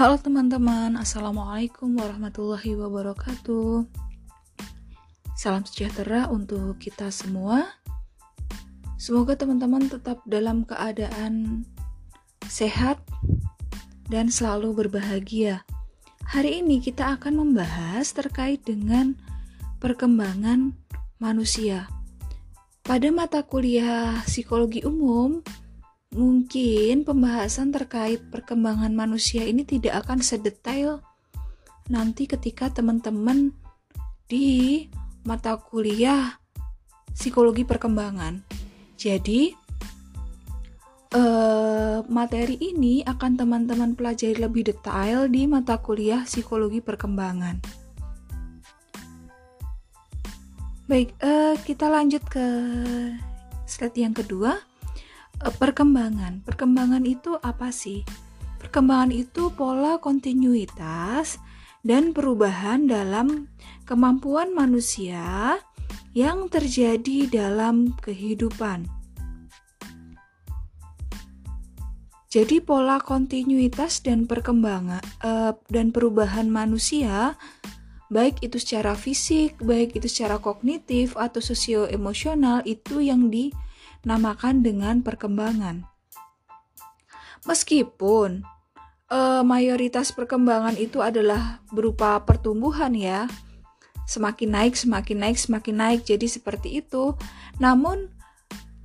Halo teman-teman, Assalamualaikum warahmatullahi wabarakatuh. Salam sejahtera untuk kita semua. Semoga teman-teman tetap dalam keadaan sehat dan selalu berbahagia. Hari ini kita akan membahas terkait dengan perkembangan manusia. Pada mata kuliah psikologi umum mungkin pembahasan terkait perkembangan manusia ini tidak akan sedetail nanti ketika teman-teman di mata kuliah psikologi perkembangan. Jadi, eh, materi ini akan teman-teman pelajari lebih detail di mata kuliah psikologi perkembangan. Baik, eh, kita lanjut ke slide yang kedua perkembangan. Perkembangan itu apa sih? Perkembangan itu pola kontinuitas dan perubahan dalam kemampuan manusia yang terjadi dalam kehidupan. Jadi pola kontinuitas dan perkembangan uh, dan perubahan manusia baik itu secara fisik, baik itu secara kognitif atau sosio-emosional itu yang di namakan dengan perkembangan. Meskipun eh, mayoritas perkembangan itu adalah berupa pertumbuhan ya, semakin naik, semakin naik, semakin naik, jadi seperti itu. Namun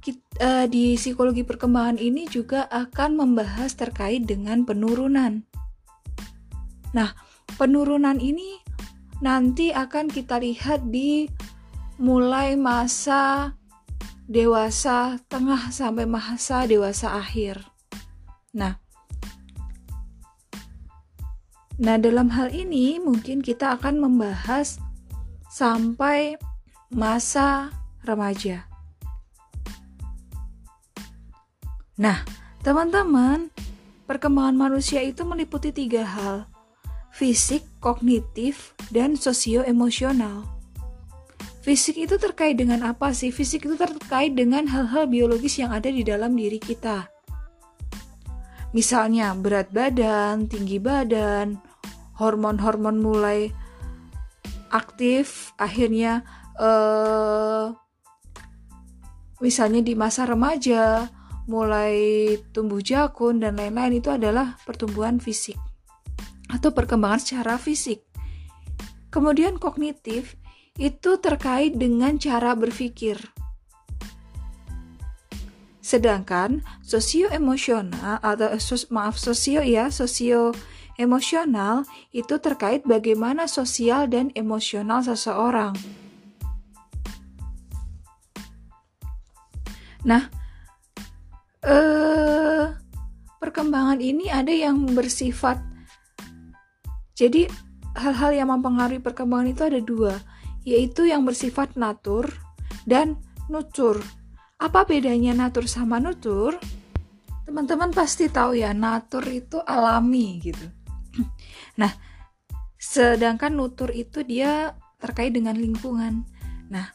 kita, eh, di psikologi perkembangan ini juga akan membahas terkait dengan penurunan. Nah, penurunan ini nanti akan kita lihat di mulai masa dewasa tengah sampai masa dewasa akhir. Nah, nah dalam hal ini mungkin kita akan membahas sampai masa remaja. Nah, teman-teman, perkembangan manusia itu meliputi tiga hal: fisik, kognitif, dan sosio-emosional. Fisik itu terkait dengan apa sih? Fisik itu terkait dengan hal-hal biologis yang ada di dalam diri kita. Misalnya berat badan, tinggi badan, hormon-hormon mulai aktif, akhirnya eh, misalnya di masa remaja mulai tumbuh jakun dan lain-lain itu adalah pertumbuhan fisik atau perkembangan secara fisik. Kemudian kognitif itu terkait dengan cara berpikir. Sedangkan sosio emosional atau sos, maaf sosio ya, sosio emosional itu terkait bagaimana sosial dan emosional seseorang. Nah, eh, perkembangan ini ada yang bersifat jadi hal-hal yang mempengaruhi perkembangan itu ada dua yaitu yang bersifat natur dan nutur. Apa bedanya natur sama nutur? Teman-teman pasti tahu ya, natur itu alami gitu. Nah, sedangkan nutur itu dia terkait dengan lingkungan. Nah,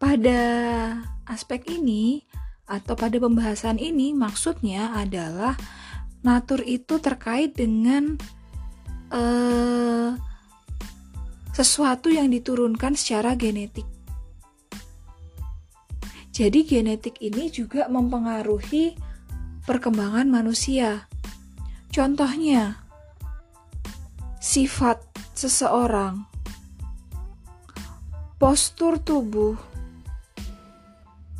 pada aspek ini atau pada pembahasan ini maksudnya adalah natur itu terkait dengan uh, sesuatu yang diturunkan secara genetik. Jadi genetik ini juga mempengaruhi perkembangan manusia. Contohnya, sifat seseorang, postur tubuh,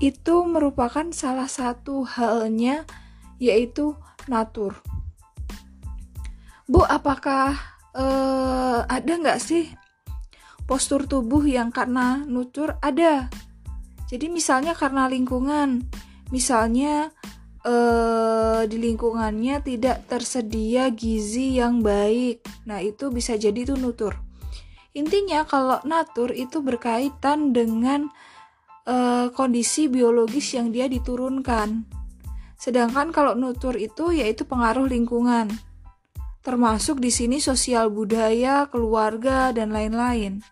itu merupakan salah satu halnya yaitu natur. Bu, apakah uh, ada nggak sih postur tubuh yang karena nutur ada. Jadi misalnya karena lingkungan, misalnya eh, di lingkungannya tidak tersedia gizi yang baik. Nah, itu bisa jadi itu nutur. Intinya kalau natur itu berkaitan dengan eh, kondisi biologis yang dia diturunkan. Sedangkan kalau nutur itu yaitu pengaruh lingkungan. Termasuk di sini sosial budaya, keluarga, dan lain-lain.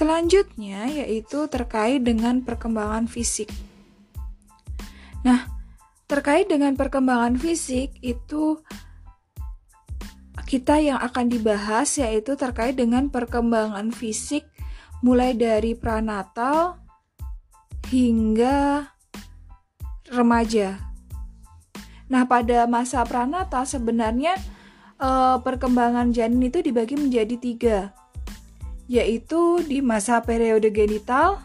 Selanjutnya yaitu terkait dengan perkembangan fisik. terkait dengan perkembangan fisik itu kita yang akan dibahas yaitu terkait dengan perkembangan fisik mulai dari pranatal hingga remaja. Nah, pada masa pranatal sebenarnya eh, perkembangan janin itu dibagi menjadi tiga, yaitu di masa periode genital,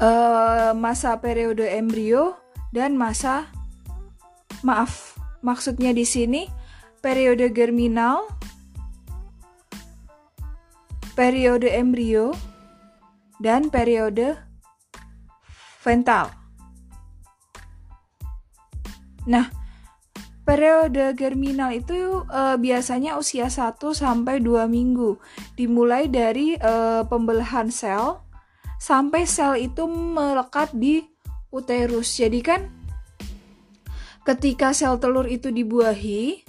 eh, masa periode embrio, dan masa maaf, maksudnya di sini periode germinal, periode embrio, dan periode vental. Nah, periode germinal itu e, biasanya usia 1 sampai 2 minggu, dimulai dari e, pembelahan sel sampai sel itu melekat di uterus. Jadi kan ketika sel telur itu dibuahi,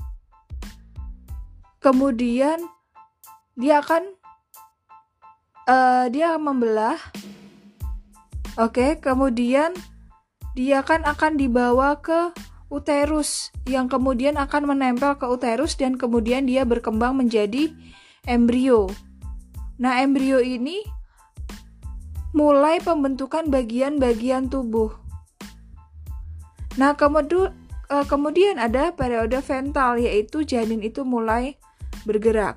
kemudian dia akan uh, dia membelah. Oke, kemudian dia kan akan dibawa ke uterus yang kemudian akan menempel ke uterus dan kemudian dia berkembang menjadi embrio. Nah, embrio ini mulai pembentukan bagian-bagian tubuh. Nah, kemudian eh, kemudian ada periode vental yaitu janin itu mulai bergerak.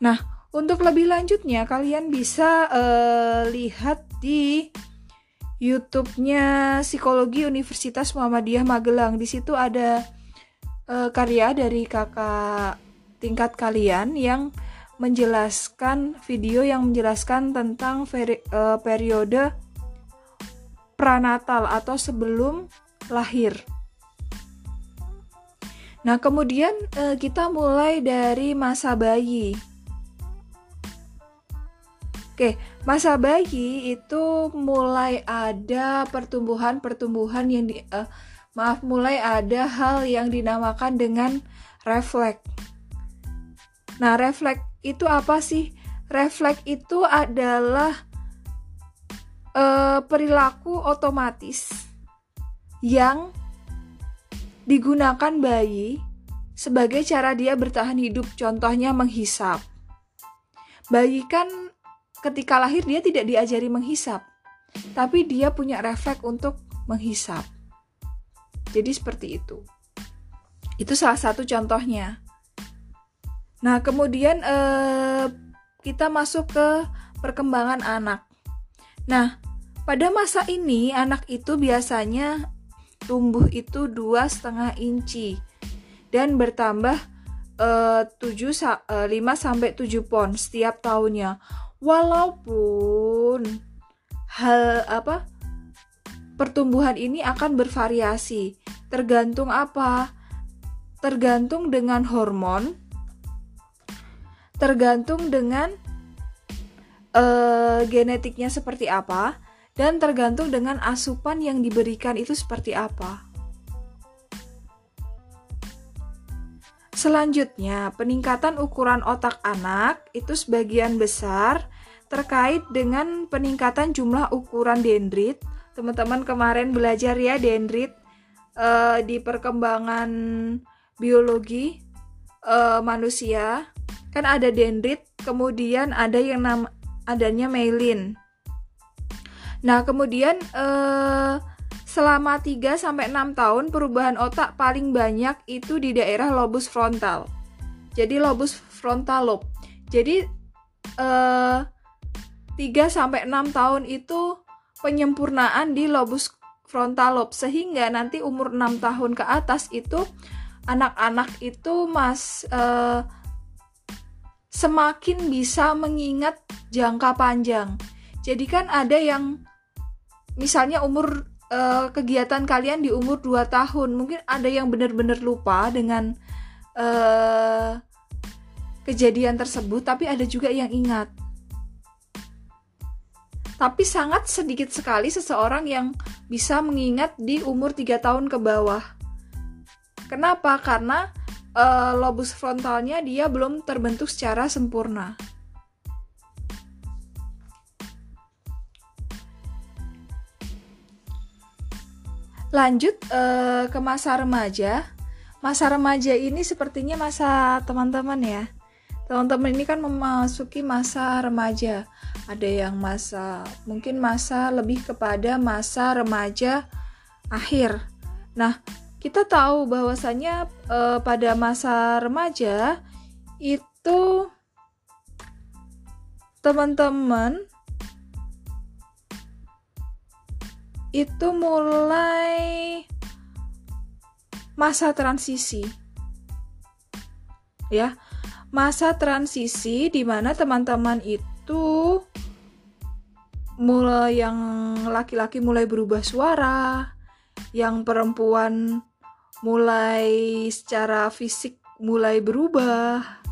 Nah, untuk lebih lanjutnya kalian bisa uh, lihat di YouTube-nya Psikologi Universitas Muhammadiyah Magelang. Di situ ada uh, karya dari kakak tingkat kalian yang menjelaskan video yang menjelaskan tentang veri, uh, periode pranatal atau sebelum lahir. Nah, kemudian uh, kita mulai dari masa bayi. Oke, masa bayi itu mulai ada pertumbuhan-pertumbuhan yang di uh, maaf, mulai ada hal yang dinamakan dengan refleks. Nah, refleks itu apa sih? Refleks itu adalah uh, perilaku otomatis yang digunakan bayi sebagai cara dia bertahan hidup. Contohnya menghisap. Bayi kan ketika lahir dia tidak diajari menghisap, tapi dia punya refleks untuk menghisap. Jadi seperti itu. Itu salah satu contohnya. Nah, kemudian eh, kita masuk ke perkembangan anak. Nah, pada masa ini anak itu biasanya tumbuh itu dua setengah inci dan bertambah eh, 7 eh, 5 sampai 7 pon setiap tahunnya walaupun hal apa pertumbuhan ini akan bervariasi. Tergantung apa? Tergantung dengan hormon. Tergantung dengan uh, genetiknya seperti apa. Dan tergantung dengan asupan yang diberikan itu seperti apa Selanjutnya, peningkatan ukuran otak anak itu sebagian besar terkait dengan peningkatan jumlah ukuran dendrit. Teman-teman kemarin belajar ya dendrit uh, di perkembangan biologi uh, manusia. Kan ada dendrit, kemudian ada yang nam adanya myelin. Nah, kemudian uh, Selama 3 sampai 6 tahun perubahan otak paling banyak itu di daerah lobus frontal. Jadi lobus frontal lobe. Jadi eh 3 sampai 6 tahun itu penyempurnaan di lobus frontal lobe sehingga nanti umur 6 tahun ke atas itu anak-anak itu mas eh, semakin bisa mengingat jangka panjang. Jadi kan ada yang misalnya umur uh, kegiatan kalian di umur 2 tahun. Mungkin ada yang benar-benar lupa dengan uh, kejadian tersebut, tapi ada juga yang ingat. Tapi sangat sedikit sekali seseorang yang bisa mengingat di umur 3 tahun ke bawah. Kenapa? Karena uh, lobus frontalnya dia belum terbentuk secara sempurna. Lanjut uh, ke masa remaja. Masa remaja ini sepertinya masa teman-teman ya. Teman-teman ini kan memasuki masa remaja. Ada yang masa mungkin masa lebih kepada masa remaja akhir. Nah kita tahu bahwasanya e, pada masa remaja itu teman-teman itu mulai masa transisi ya masa transisi di mana teman-teman itu mulai yang laki-laki mulai berubah suara, yang perempuan mulai secara fisik mulai berubah.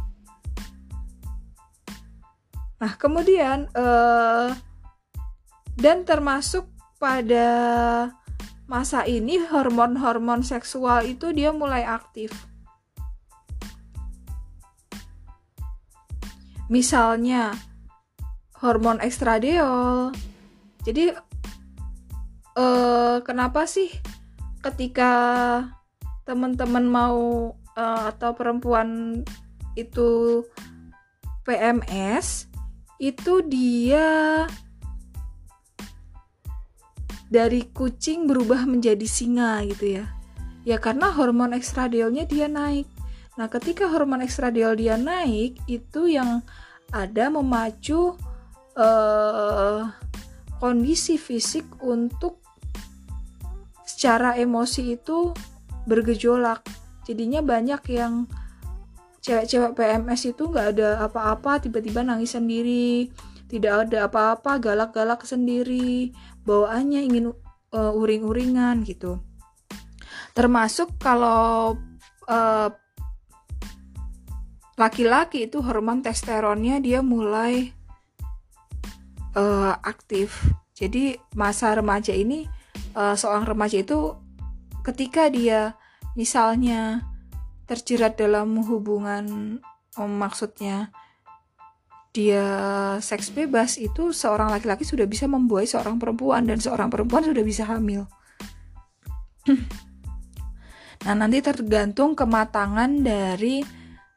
Nah, kemudian uh, dan termasuk pada masa ini hormon-hormon seksual itu dia mulai aktif. misalnya hormon ekstradiol. Jadi eh, kenapa sih ketika teman-teman mau eh, atau perempuan itu PMS itu dia dari kucing berubah menjadi singa gitu ya. Ya karena hormon ekstradiolnya dia naik. Nah, ketika hormon ekstradiol dia naik, itu yang ada memacu uh, kondisi fisik untuk secara emosi itu bergejolak. Jadinya banyak yang cewek-cewek PMS itu nggak ada apa-apa, tiba-tiba nangis sendiri, tidak ada apa-apa, galak-galak sendiri, bawaannya ingin uh, uring-uringan gitu. Termasuk kalau uh, laki-laki itu hormon testosteronnya dia mulai uh, aktif. Jadi masa remaja ini uh, seorang remaja itu ketika dia misalnya terjerat dalam hubungan um, maksudnya dia seks bebas itu seorang laki-laki sudah bisa membuai seorang perempuan dan seorang perempuan sudah bisa hamil. nah, nanti tergantung kematangan dari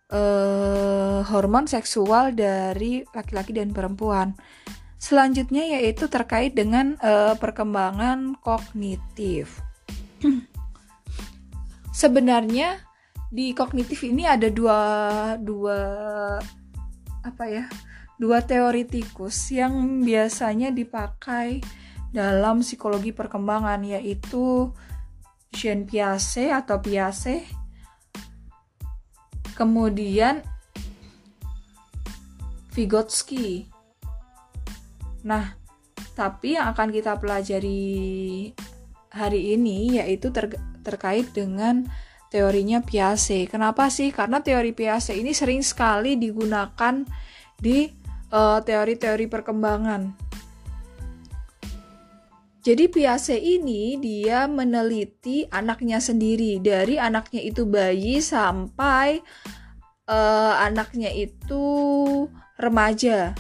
uh, hormon seksual dari laki-laki dan perempuan. Selanjutnya yaitu terkait dengan uh, perkembangan kognitif. Sebenarnya di kognitif ini ada dua dua apa ya dua teoritikus yang biasanya dipakai dalam psikologi perkembangan yaitu Jean Piaget atau Piaget kemudian Vygotsky. Nah, tapi yang akan kita pelajari hari ini yaitu ter terkait dengan teorinya Piaget. Kenapa sih? Karena teori Piaget ini sering sekali digunakan di eh, teori-teori uh, perkembangan. Jadi Piaget ini dia meneliti anaknya sendiri dari anaknya itu bayi sampai uh, anaknya itu remaja.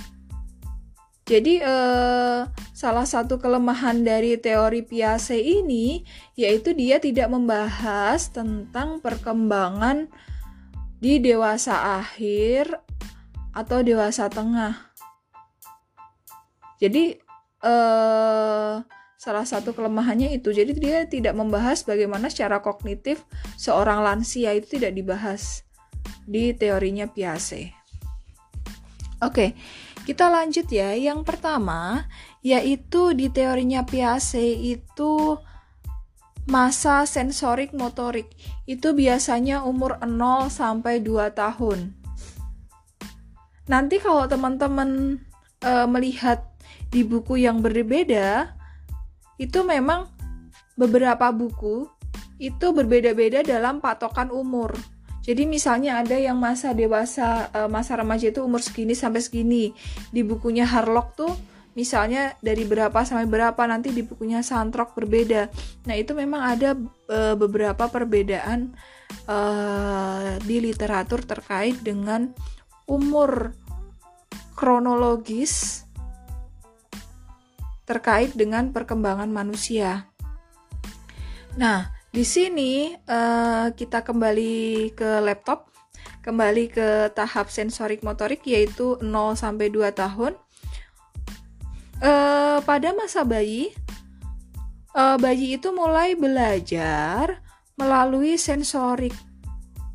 Jadi uh, salah satu kelemahan dari teori Piaget ini yaitu dia tidak membahas tentang perkembangan di dewasa akhir atau dewasa tengah. Jadi uh, salah satu kelemahannya itu. Jadi dia tidak membahas bagaimana secara kognitif seorang lansia itu tidak dibahas di teorinya Piaget. Oke, kita lanjut ya. Yang pertama yaitu di teorinya Piaget itu masa sensorik motorik. Itu biasanya umur 0 sampai 2 tahun. Nanti kalau teman-teman e, melihat di buku yang berbeda, itu memang beberapa buku itu berbeda-beda dalam patokan umur. Jadi misalnya ada yang masa dewasa, eh, masa remaja itu umur segini sampai segini. Di bukunya Harlock tuh misalnya dari berapa sampai berapa nanti di bukunya Santrok berbeda. Nah itu memang ada e, beberapa perbedaan e, di literatur terkait dengan umur kronologis terkait dengan perkembangan manusia. Nah, di sini uh, kita kembali ke laptop, kembali ke tahap sensorik motorik yaitu 0 sampai 2 tahun. Uh, pada masa bayi, uh, bayi itu mulai belajar melalui sensorik.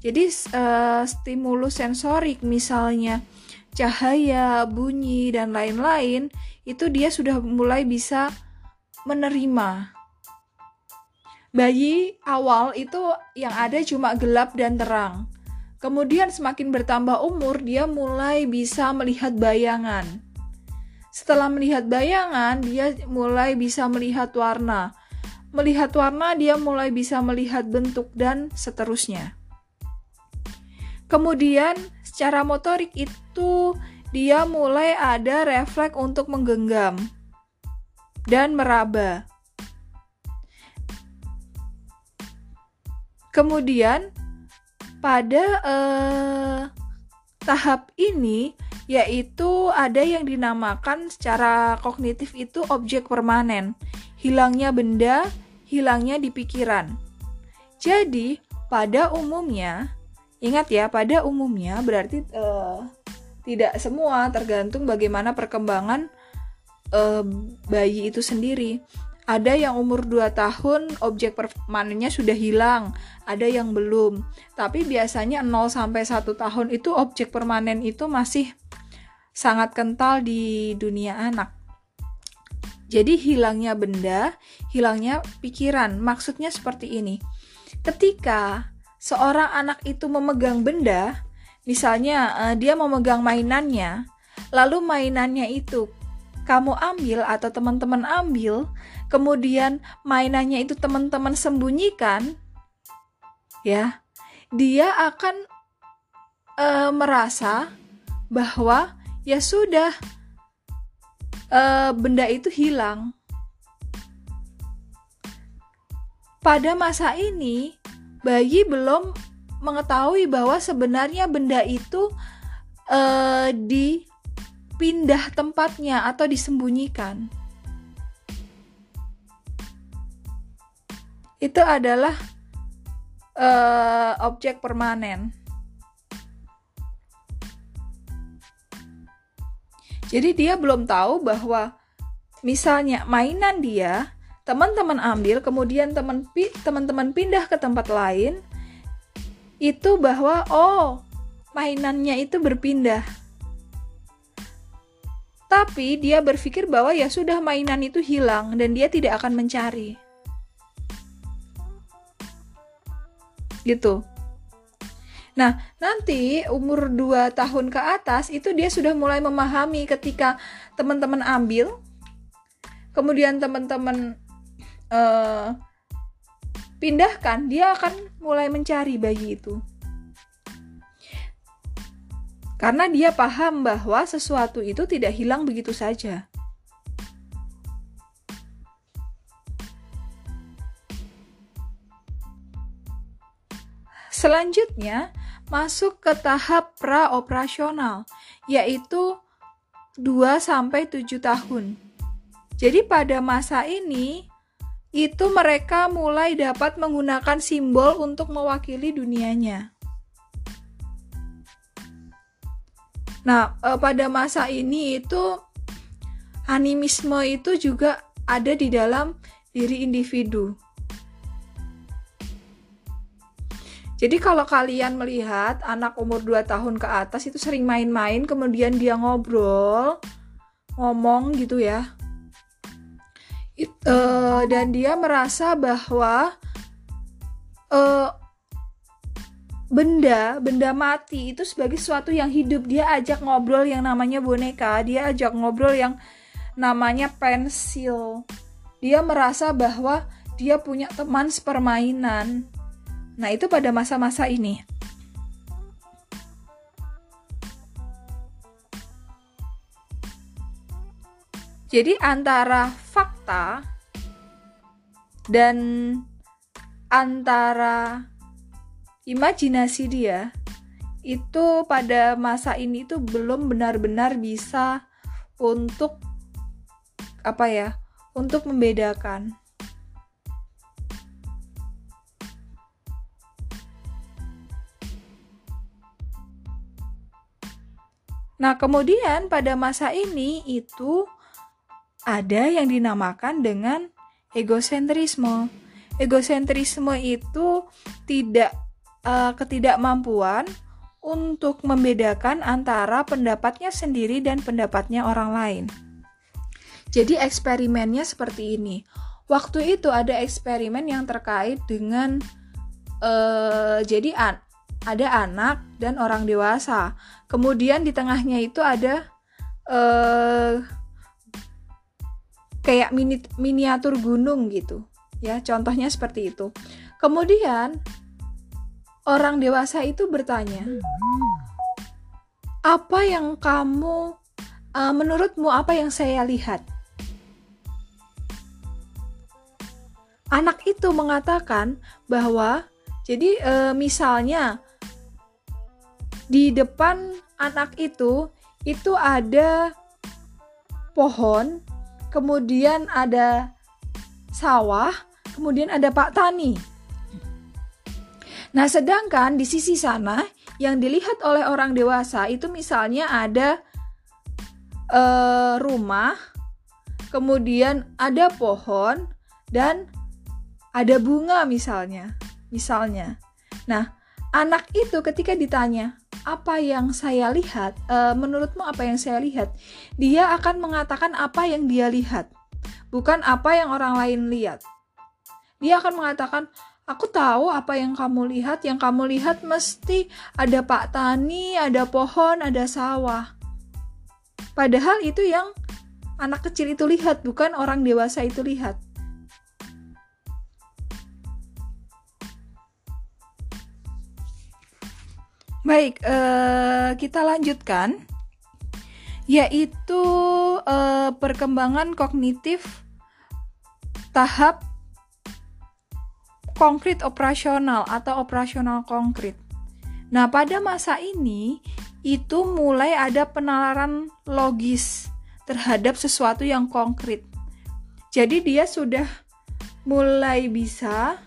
Jadi uh, stimulus sensorik misalnya cahaya, bunyi dan lain-lain itu dia sudah mulai bisa menerima Bayi awal itu yang ada cuma gelap dan terang. Kemudian semakin bertambah umur, dia mulai bisa melihat bayangan. Setelah melihat bayangan, dia mulai bisa melihat warna. Melihat warna, dia mulai bisa melihat bentuk dan seterusnya. Kemudian, secara motorik itu dia mulai ada refleks untuk menggenggam dan meraba. Kemudian pada eh, tahap ini yaitu ada yang dinamakan secara kognitif itu objek permanen, hilangnya benda, hilangnya di pikiran. Jadi pada umumnya, ingat ya pada umumnya berarti eh, tidak semua tergantung bagaimana perkembangan eh, bayi itu sendiri. Ada yang umur 2 tahun objek permanennya sudah hilang, ada yang belum. Tapi biasanya 0 sampai 1 tahun itu objek permanen itu masih sangat kental di dunia anak. Jadi hilangnya benda, hilangnya pikiran. Maksudnya seperti ini. Ketika seorang anak itu memegang benda, misalnya uh, dia memegang mainannya, lalu mainannya itu kamu ambil atau teman-teman ambil, kemudian mainannya itu teman-teman sembunyikan, ya, dia akan uh, merasa bahwa ya sudah uh, benda itu hilang. Pada masa ini, bayi belum mengetahui bahwa sebenarnya benda itu uh, di pindah tempatnya atau disembunyikan. Itu adalah uh, objek permanen. Jadi dia belum tahu bahwa misalnya mainan dia teman-teman ambil kemudian teman teman-teman pindah ke tempat lain itu bahwa oh mainannya itu berpindah tapi dia berpikir bahwa ya sudah mainan itu hilang dan dia tidak akan mencari. Gitu. Nah, nanti umur 2 tahun ke atas itu dia sudah mulai memahami ketika teman-teman ambil, kemudian teman-teman uh, pindahkan, dia akan mulai mencari bayi itu. Karena dia paham bahwa sesuatu itu tidak hilang begitu saja. Selanjutnya, masuk ke tahap praoperasional, yaitu 2 sampai 7 tahun. Jadi pada masa ini itu mereka mulai dapat menggunakan simbol untuk mewakili dunianya. Nah, e, pada masa ini itu animisme itu juga ada di dalam diri individu. Jadi kalau kalian melihat anak umur 2 tahun ke atas itu sering main-main kemudian dia ngobrol, ngomong gitu ya. It, uh, dan dia merasa bahwa uh, benda benda mati itu sebagai sesuatu yang hidup. Dia ajak ngobrol yang namanya boneka. Dia ajak ngobrol yang namanya pensil. Dia merasa bahwa dia punya teman sepermainan. Nah itu pada masa-masa ini Jadi antara fakta dan antara imajinasi dia itu pada masa ini itu belum benar-benar bisa untuk apa ya untuk membedakan. Nah, kemudian pada masa ini itu ada yang dinamakan dengan egosentrisme. Egosentrisme itu tidak uh, ketidakmampuan untuk membedakan antara pendapatnya sendiri dan pendapatnya orang lain. Jadi eksperimennya seperti ini. Waktu itu ada eksperimen yang terkait dengan uh, jadi an ada anak dan orang dewasa. Kemudian di tengahnya itu ada uh, kayak mini, miniatur gunung gitu. Ya, contohnya seperti itu. Kemudian orang dewasa itu bertanya, "Apa yang kamu uh, menurutmu apa yang saya lihat?" Anak itu mengatakan bahwa jadi e, misalnya di depan anak itu itu ada pohon, kemudian ada sawah, kemudian ada Pak Tani. Nah, sedangkan di sisi sana yang dilihat oleh orang dewasa itu misalnya ada e, rumah, kemudian ada pohon dan ada bunga misalnya misalnya. Nah, anak itu ketika ditanya, apa yang saya lihat, e, menurutmu apa yang saya lihat, dia akan mengatakan apa yang dia lihat, bukan apa yang orang lain lihat. Dia akan mengatakan, aku tahu apa yang kamu lihat, yang kamu lihat mesti ada Pak Tani, ada pohon, ada sawah. Padahal itu yang anak kecil itu lihat, bukan orang dewasa itu lihat. Baik, uh, kita lanjutkan, yaitu uh, perkembangan kognitif tahap konkret operasional atau operasional konkret. Nah, pada masa ini itu mulai ada penalaran logis terhadap sesuatu yang konkret. Jadi dia sudah mulai bisa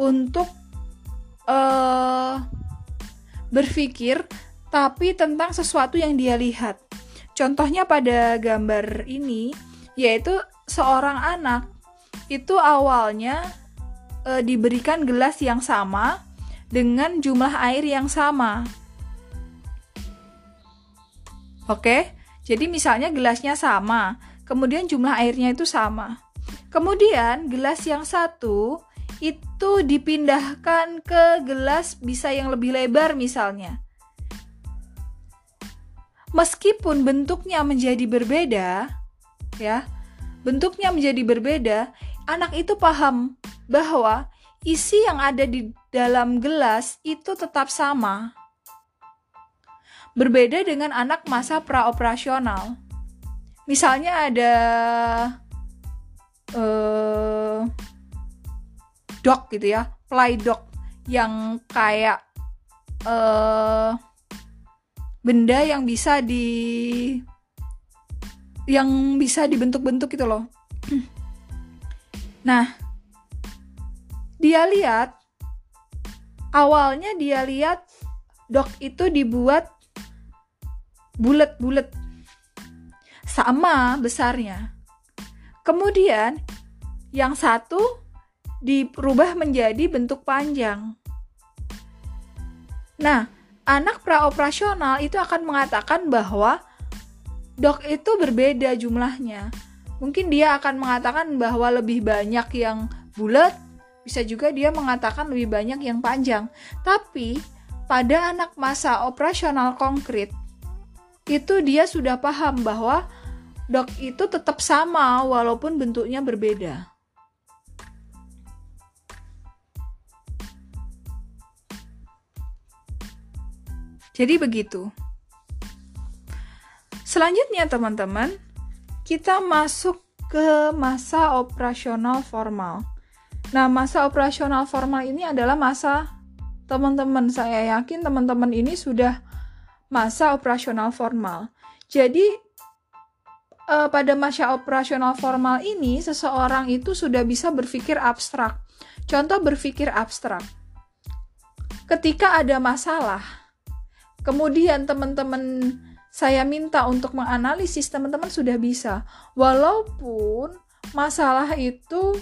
untuk uh, berpikir tapi tentang sesuatu yang dia lihat. Contohnya pada gambar ini yaitu seorang anak itu awalnya e, diberikan gelas yang sama dengan jumlah air yang sama. Oke, jadi misalnya gelasnya sama, kemudian jumlah airnya itu sama. Kemudian gelas yang satu itu dipindahkan ke gelas bisa yang lebih lebar misalnya. Meskipun bentuknya menjadi berbeda, ya, bentuknya menjadi berbeda, anak itu paham bahwa isi yang ada di dalam gelas itu tetap sama. Berbeda dengan anak masa praoperasional. Misalnya ada uh, dog gitu ya fly dog yang kayak uh, benda yang bisa di yang bisa dibentuk-bentuk gitu loh. Nah dia lihat awalnya dia lihat dog itu dibuat bulat-bulat sama besarnya. Kemudian yang satu dirubah menjadi bentuk panjang. Nah, anak praoperasional itu akan mengatakan bahwa dok itu berbeda jumlahnya. Mungkin dia akan mengatakan bahwa lebih banyak yang bulat, bisa juga dia mengatakan lebih banyak yang panjang. Tapi pada anak masa operasional konkret itu dia sudah paham bahwa dok itu tetap sama walaupun bentuknya berbeda. Jadi begitu. Selanjutnya teman-teman, kita masuk ke masa operasional formal. Nah, masa operasional formal ini adalah masa teman-teman saya yakin teman-teman ini sudah masa operasional formal. Jadi eh, pada masa operasional formal ini seseorang itu sudah bisa berpikir abstrak. Contoh berpikir abstrak. Ketika ada masalah, kemudian teman-teman saya minta untuk menganalisis, teman-teman sudah bisa. Walaupun masalah itu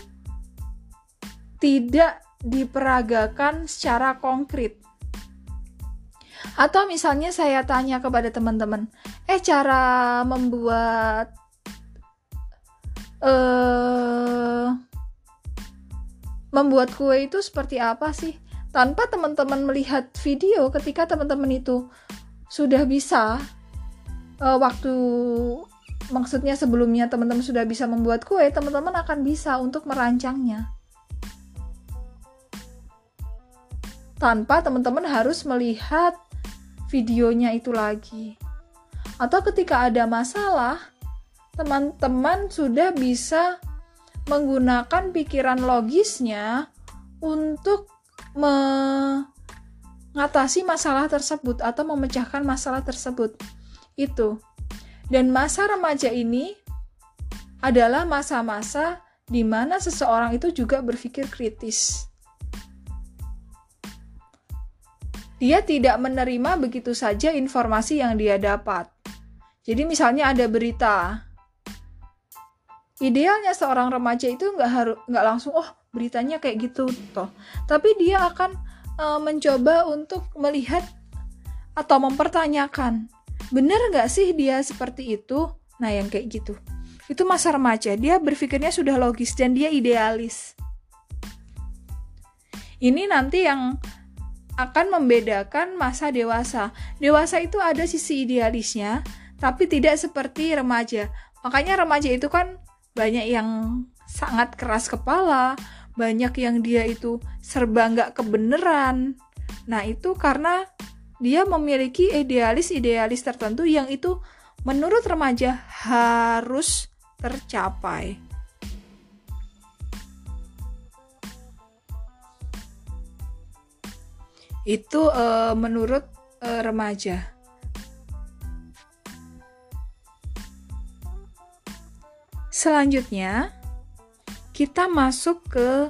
tidak diperagakan secara konkret. Atau misalnya saya tanya kepada teman-teman, eh cara membuat uh, membuat kue itu seperti apa sih? Tanpa teman-teman melihat video ketika teman-teman itu sudah bisa uh, waktu maksudnya sebelumnya teman-teman sudah bisa membuat kue, teman-teman akan bisa untuk merancangnya. Tanpa teman-teman harus melihat videonya itu lagi. Atau ketika ada masalah, teman-teman sudah bisa menggunakan pikiran logisnya untuk mengatasi masalah tersebut atau memecahkan masalah tersebut itu. Dan masa remaja ini adalah masa-masa di mana seseorang itu juga berpikir kritis. Dia tidak menerima begitu saja informasi yang dia dapat. Jadi misalnya ada berita, idealnya seorang remaja itu nggak harus nggak langsung oh beritanya kayak gitu toh, tapi dia akan uh, mencoba untuk melihat atau mempertanyakan bener nggak sih dia seperti itu? Nah, yang kayak gitu. Itu masa remaja, dia berpikirnya sudah logis dan dia idealis. Ini nanti yang akan membedakan masa dewasa. Dewasa itu ada sisi idealisnya, tapi tidak seperti remaja. Makanya remaja itu kan banyak yang sangat keras kepala, banyak yang dia itu serba nggak kebenaran. Nah, itu karena dia memiliki idealis-idealis tertentu yang itu menurut remaja harus tercapai. Itu uh, menurut uh, remaja. Selanjutnya, kita masuk ke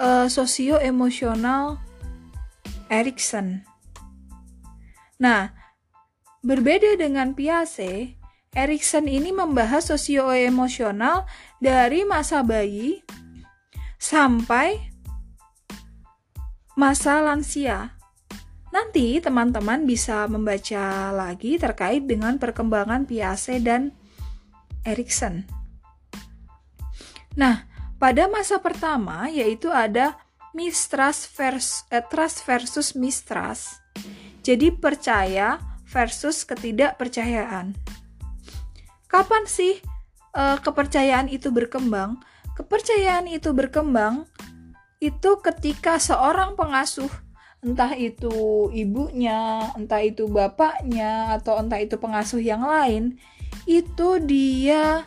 uh, socio-emosional Erikson. Nah, berbeda dengan Piaget, Erikson ini membahas sosio-emosional dari masa bayi sampai masa lansia. Nanti teman-teman bisa membaca lagi terkait dengan perkembangan Piaget dan Erikson. Nah, pada masa pertama yaitu ada mistrust versus, eh, trust versus mistrust. Jadi percaya versus ketidakpercayaan. Kapan sih uh, kepercayaan itu berkembang? Kepercayaan itu berkembang itu ketika seorang pengasuh entah itu ibunya, entah itu bapaknya, atau entah itu pengasuh yang lain, itu dia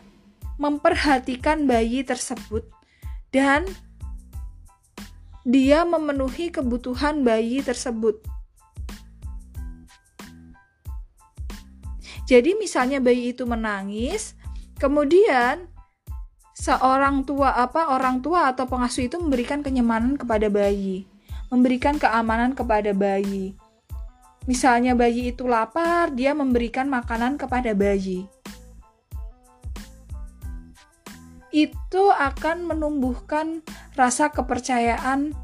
memperhatikan bayi tersebut dan dia memenuhi kebutuhan bayi tersebut. Jadi misalnya bayi itu menangis, kemudian seorang tua apa orang tua atau pengasuh itu memberikan kenyamanan kepada bayi, memberikan keamanan kepada bayi. Misalnya bayi itu lapar, dia memberikan makanan kepada bayi. Itu akan menumbuhkan rasa kepercayaan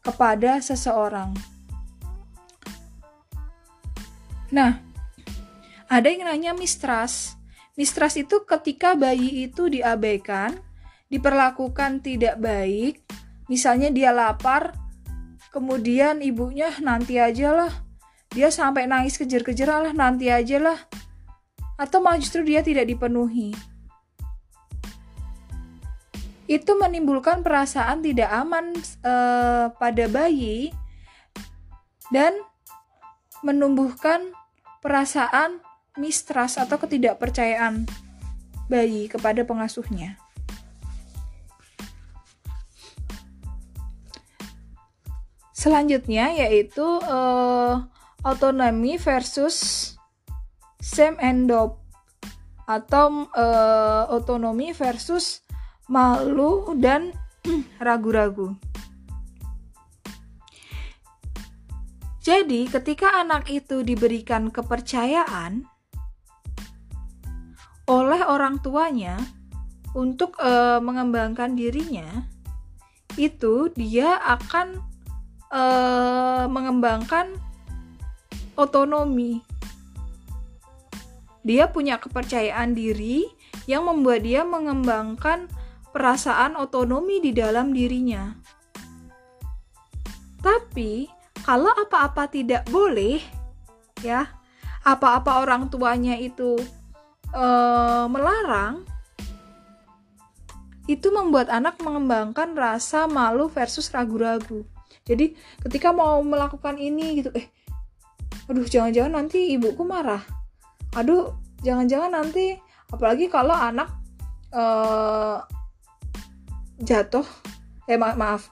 kepada seseorang. Nah, ada yang namanya mistrust. Mistrust itu ketika bayi itu diabaikan, diperlakukan tidak baik, misalnya dia lapar, kemudian ibunya nanti aja lah, dia sampai nangis kejer-kejer lah nanti aja lah, atau malah justru dia tidak dipenuhi. Itu menimbulkan perasaan tidak aman uh, pada bayi dan menumbuhkan perasaan mistrust atau ketidakpercayaan bayi kepada pengasuhnya. Selanjutnya yaitu uh, autonomi versus same and dope atau uh, otonomi versus malu dan ragu-ragu. Jadi, ketika anak itu diberikan kepercayaan oleh orang tuanya untuk e, mengembangkan dirinya, itu dia akan e, mengembangkan otonomi. Dia punya kepercayaan diri yang membuat dia mengembangkan perasaan otonomi di dalam dirinya. Tapi kalau apa-apa tidak boleh, ya, apa-apa orang tuanya itu uh, melarang, itu membuat anak mengembangkan rasa malu versus ragu-ragu. Jadi ketika mau melakukan ini gitu, eh, aduh jangan-jangan nanti ibuku marah. Aduh jangan-jangan nanti, apalagi kalau anak uh, jatuh, eh ma maaf,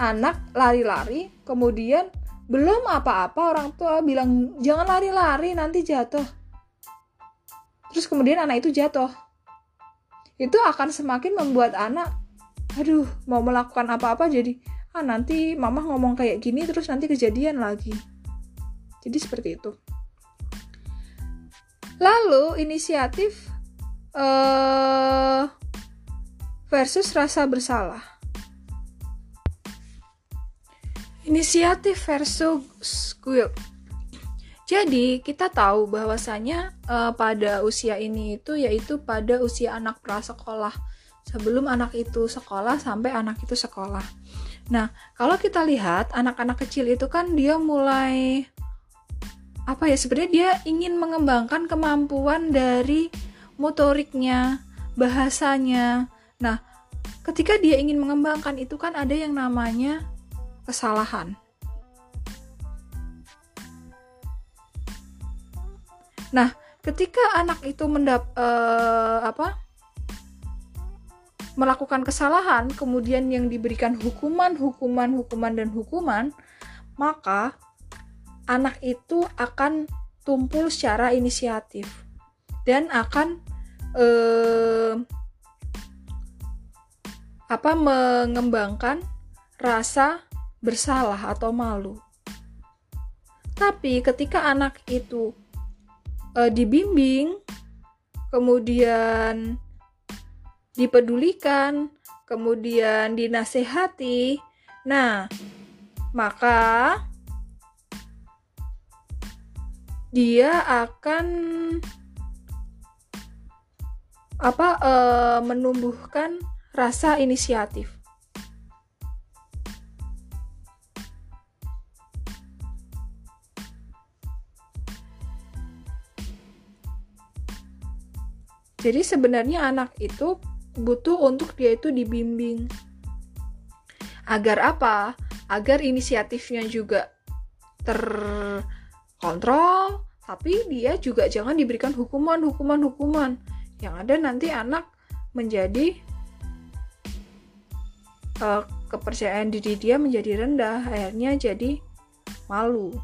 anak lari-lari, kemudian belum apa-apa orang tua bilang jangan lari-lari nanti jatuh. Terus kemudian anak itu jatuh. Itu akan semakin membuat anak aduh mau melakukan apa-apa jadi ah nanti mama ngomong kayak gini terus nanti kejadian lagi. Jadi seperti itu. Lalu inisiatif uh, versus rasa bersalah. Inisiatif versus guilt. Jadi kita tahu bahwasanya uh, pada usia ini itu yaitu pada usia anak prasekolah sebelum anak itu sekolah sampai anak itu sekolah. Nah kalau kita lihat anak-anak kecil itu kan dia mulai apa ya sebenarnya dia ingin mengembangkan kemampuan dari motoriknya, bahasanya. Nah ketika dia ingin mengembangkan itu kan ada yang namanya kesalahan. Nah, ketika anak itu mendap uh, apa melakukan kesalahan, kemudian yang diberikan hukuman, hukuman, hukuman dan hukuman, maka anak itu akan tumpul secara inisiatif dan akan uh, apa mengembangkan rasa bersalah atau malu. Tapi ketika anak itu e, dibimbing, kemudian dipedulikan, kemudian dinasehati, nah, maka dia akan apa e, menumbuhkan rasa inisiatif. Jadi sebenarnya anak itu butuh untuk dia itu dibimbing. Agar apa? Agar inisiatifnya juga terkontrol, tapi dia juga jangan diberikan hukuman, hukuman, hukuman. Yang ada nanti anak menjadi uh, kepercayaan diri dia menjadi rendah, akhirnya jadi malu.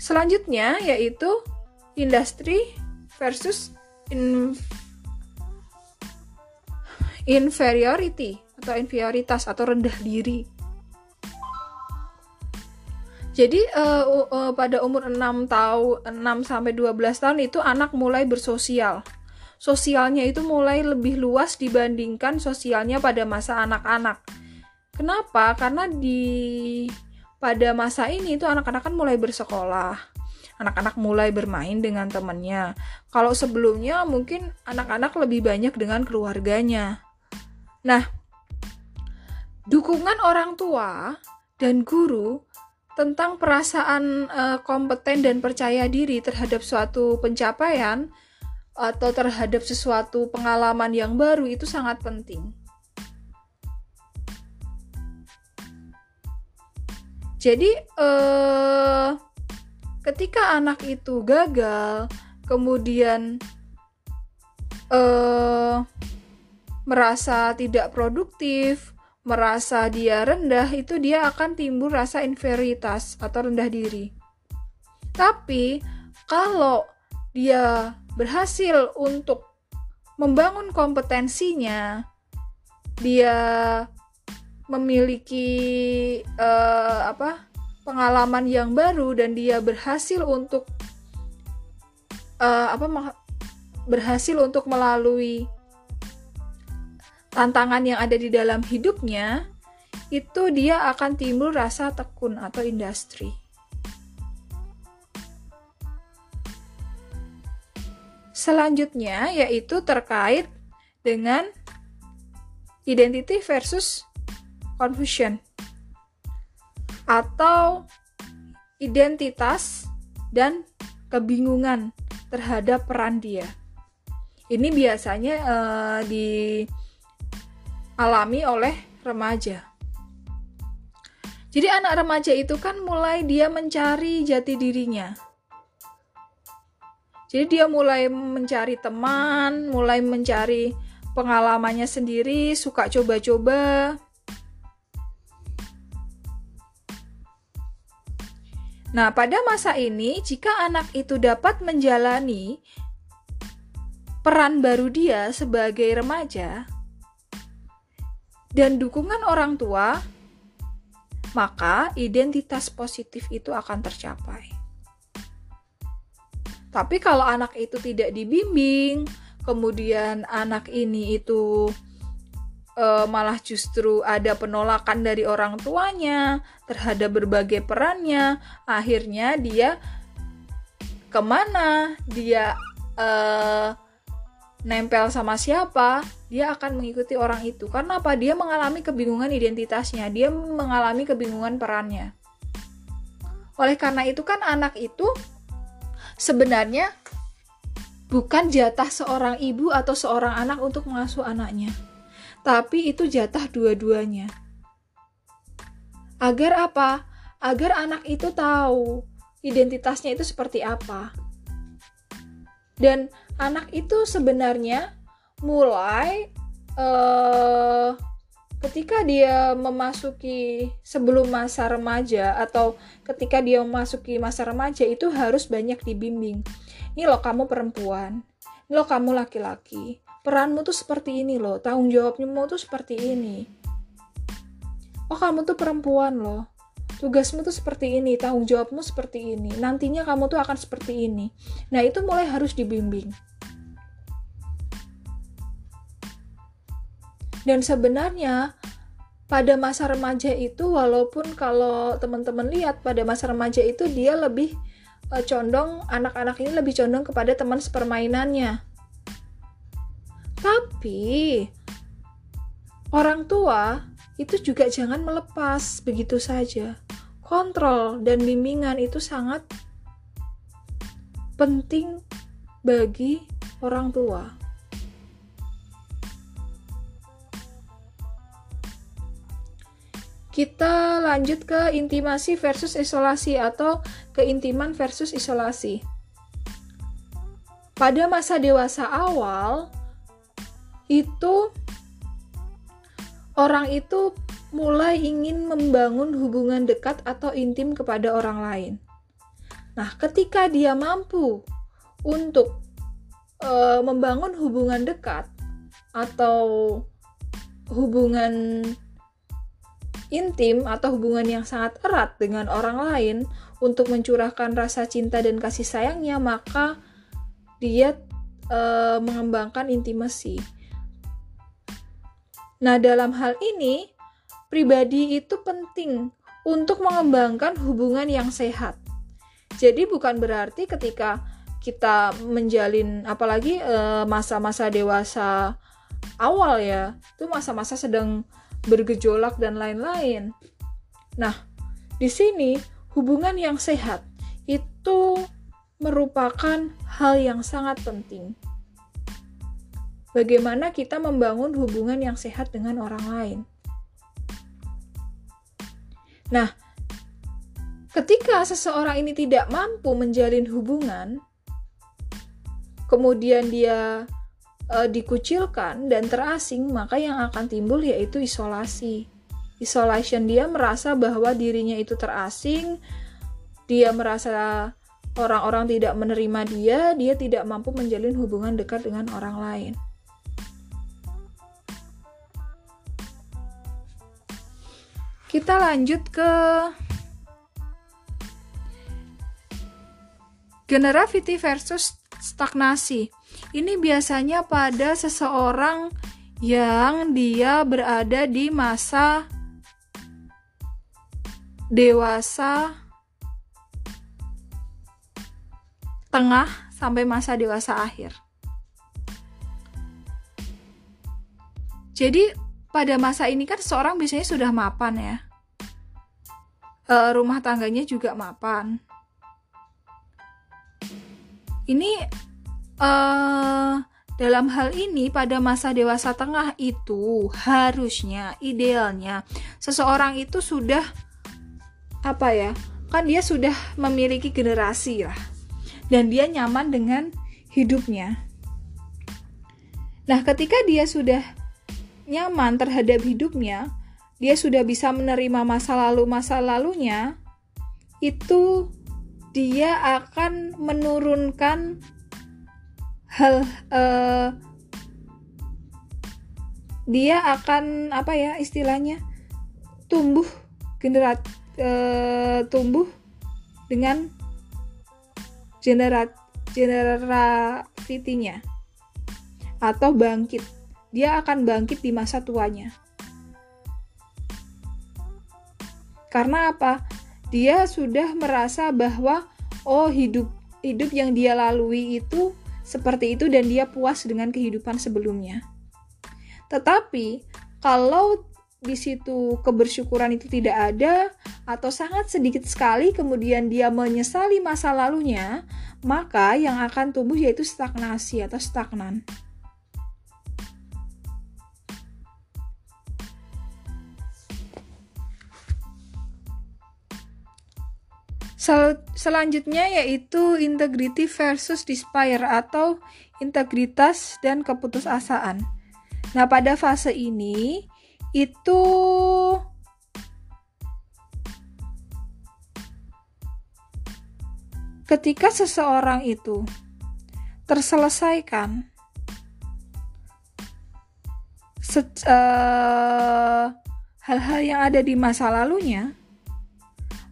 Selanjutnya yaitu industri versus in, inferiority atau inferioritas atau rendah diri. Jadi uh, uh, pada umur 6 tahun 6 sampai 12 tahun itu anak mulai bersosial. Sosialnya itu mulai lebih luas dibandingkan sosialnya pada masa anak-anak. Kenapa? Karena di pada masa ini itu anak-anak kan mulai bersekolah anak-anak mulai bermain dengan temannya. Kalau sebelumnya mungkin anak-anak lebih banyak dengan keluarganya. Nah, dukungan orang tua dan guru tentang perasaan uh, kompeten dan percaya diri terhadap suatu pencapaian atau terhadap sesuatu pengalaman yang baru itu sangat penting. Jadi, uh, ketika anak itu gagal, kemudian uh, merasa tidak produktif, merasa dia rendah, itu dia akan timbul rasa inferioritas atau rendah diri. Tapi kalau dia berhasil untuk membangun kompetensinya, dia memiliki uh, apa pengalaman yang baru dan dia berhasil untuk uh, apa berhasil untuk melalui tantangan yang ada di dalam hidupnya, itu dia akan timbul rasa tekun atau industri. Selanjutnya yaitu terkait dengan identity versus confusion atau identitas dan kebingungan terhadap peran dia. Ini biasanya uh, dialami oleh remaja. Jadi anak remaja itu kan mulai dia mencari jati dirinya. Jadi dia mulai mencari teman, mulai mencari pengalamannya sendiri, suka coba-coba. Nah, pada masa ini, jika anak itu dapat menjalani peran baru dia sebagai remaja dan dukungan orang tua, maka identitas positif itu akan tercapai. Tapi kalau anak itu tidak dibimbing, kemudian anak ini itu uh, malah justru ada penolakan dari orang tuanya terhadap berbagai perannya akhirnya dia ke mana? Dia uh, nempel sama siapa? Dia akan mengikuti orang itu. Karena apa? Dia mengalami kebingungan identitasnya. Dia mengalami kebingungan perannya. Oleh karena itu kan anak itu sebenarnya bukan jatah seorang ibu atau seorang anak untuk mengasuh anaknya tapi itu jatah dua-duanya. Agar apa? Agar anak itu tahu identitasnya itu seperti apa. Dan anak itu sebenarnya mulai uh, ketika dia memasuki sebelum masa remaja atau ketika dia memasuki masa remaja itu harus banyak dibimbing. Ini loh kamu perempuan, ini loh kamu laki-laki. Peranmu tuh seperti ini loh. Tanggung jawabmu tuh seperti ini. Oh kamu tuh perempuan loh. Tugasmu tuh seperti ini tanggung jawabmu seperti ini. Nantinya kamu tuh akan seperti ini. Nah itu mulai harus dibimbing dan sebenarnya pada masa remaja itu walaupun kalau teman-teman lihat pada masa remaja itu dia lebih uh, condong anak-anak ini lebih condong kepada teman sepermainannya tapi orang tua itu juga jangan melepas begitu saja. Kontrol dan bimbingan itu sangat penting bagi orang tua. Kita lanjut ke intimasi versus isolasi atau keintiman versus isolasi. Pada masa dewasa awal, itu orang itu mulai ingin membangun hubungan dekat atau intim kepada orang lain. Nah, ketika dia mampu untuk e, membangun hubungan dekat atau hubungan intim atau hubungan yang sangat erat dengan orang lain untuk mencurahkan rasa cinta dan kasih sayangnya, maka dia e, mengembangkan intimasi. Nah, dalam hal ini, pribadi itu penting untuk mengembangkan hubungan yang sehat. Jadi bukan berarti ketika kita menjalin apalagi eh, masa-masa e, dewasa awal ya, itu masa-masa sedang bergejolak dan lain-lain. Nah, di sini hubungan yang sehat itu merupakan hal yang sangat penting bagaimana kita membangun hubungan yang sehat dengan orang lain. Nah, ketika seseorang ini tidak mampu menjalin hubungan, kemudian dia e, dikucilkan dan terasing, maka yang akan timbul yaitu isolasi. Isolation dia merasa bahwa dirinya itu terasing, dia merasa orang-orang tidak menerima dia, dia tidak mampu menjalin hubungan dekat dengan orang lain. Kita lanjut ke generativity versus stagnasi. Ini biasanya pada seseorang yang dia berada di masa dewasa tengah sampai masa dewasa akhir. Jadi pada masa ini kan seorang biasanya sudah mapan ya. E, rumah tangganya juga mapan. Ini e, dalam hal ini pada masa dewasa tengah itu harusnya idealnya seseorang itu sudah apa ya? Kan dia sudah memiliki generasi lah. Dan dia nyaman dengan hidupnya. Nah, ketika dia sudah nyaman terhadap hidupnya, dia sudah bisa menerima masa lalu-masa lalunya, itu dia akan menurunkan hal uh, dia akan apa ya istilahnya tumbuh generat uh, tumbuh dengan generat generavitinya atau bangkit dia akan bangkit di masa tuanya. Karena apa? Dia sudah merasa bahwa oh hidup hidup yang dia lalui itu seperti itu dan dia puas dengan kehidupan sebelumnya. Tetapi kalau di situ kebersyukuran itu tidak ada atau sangat sedikit sekali kemudian dia menyesali masa lalunya, maka yang akan tumbuh yaitu stagnasi atau stagnan. Sel selanjutnya yaitu integrity versus despair atau integritas dan keputusasaan. Nah, pada fase ini itu ketika seseorang itu terselesaikan eh, hal-hal uh, yang ada di masa lalunya,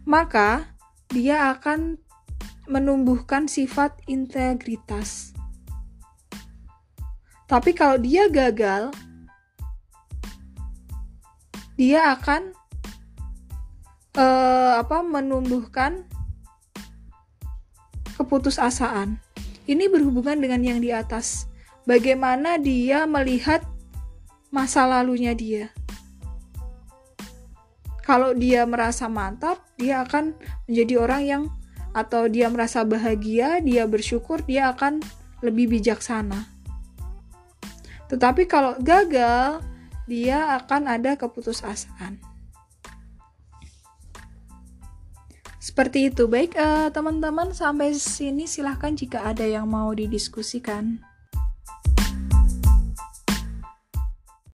maka dia akan menumbuhkan sifat integritas. Tapi kalau dia gagal, dia akan uh, apa menumbuhkan keputusasaan. Ini berhubungan dengan yang di atas. Bagaimana dia melihat masa lalunya dia kalau dia merasa mantap, dia akan menjadi orang yang atau dia merasa bahagia, dia bersyukur, dia akan lebih bijaksana. Tetapi kalau gagal, dia akan ada keputusasaan. Seperti itu. Baik, teman-teman, uh, sampai sini silahkan jika ada yang mau didiskusikan.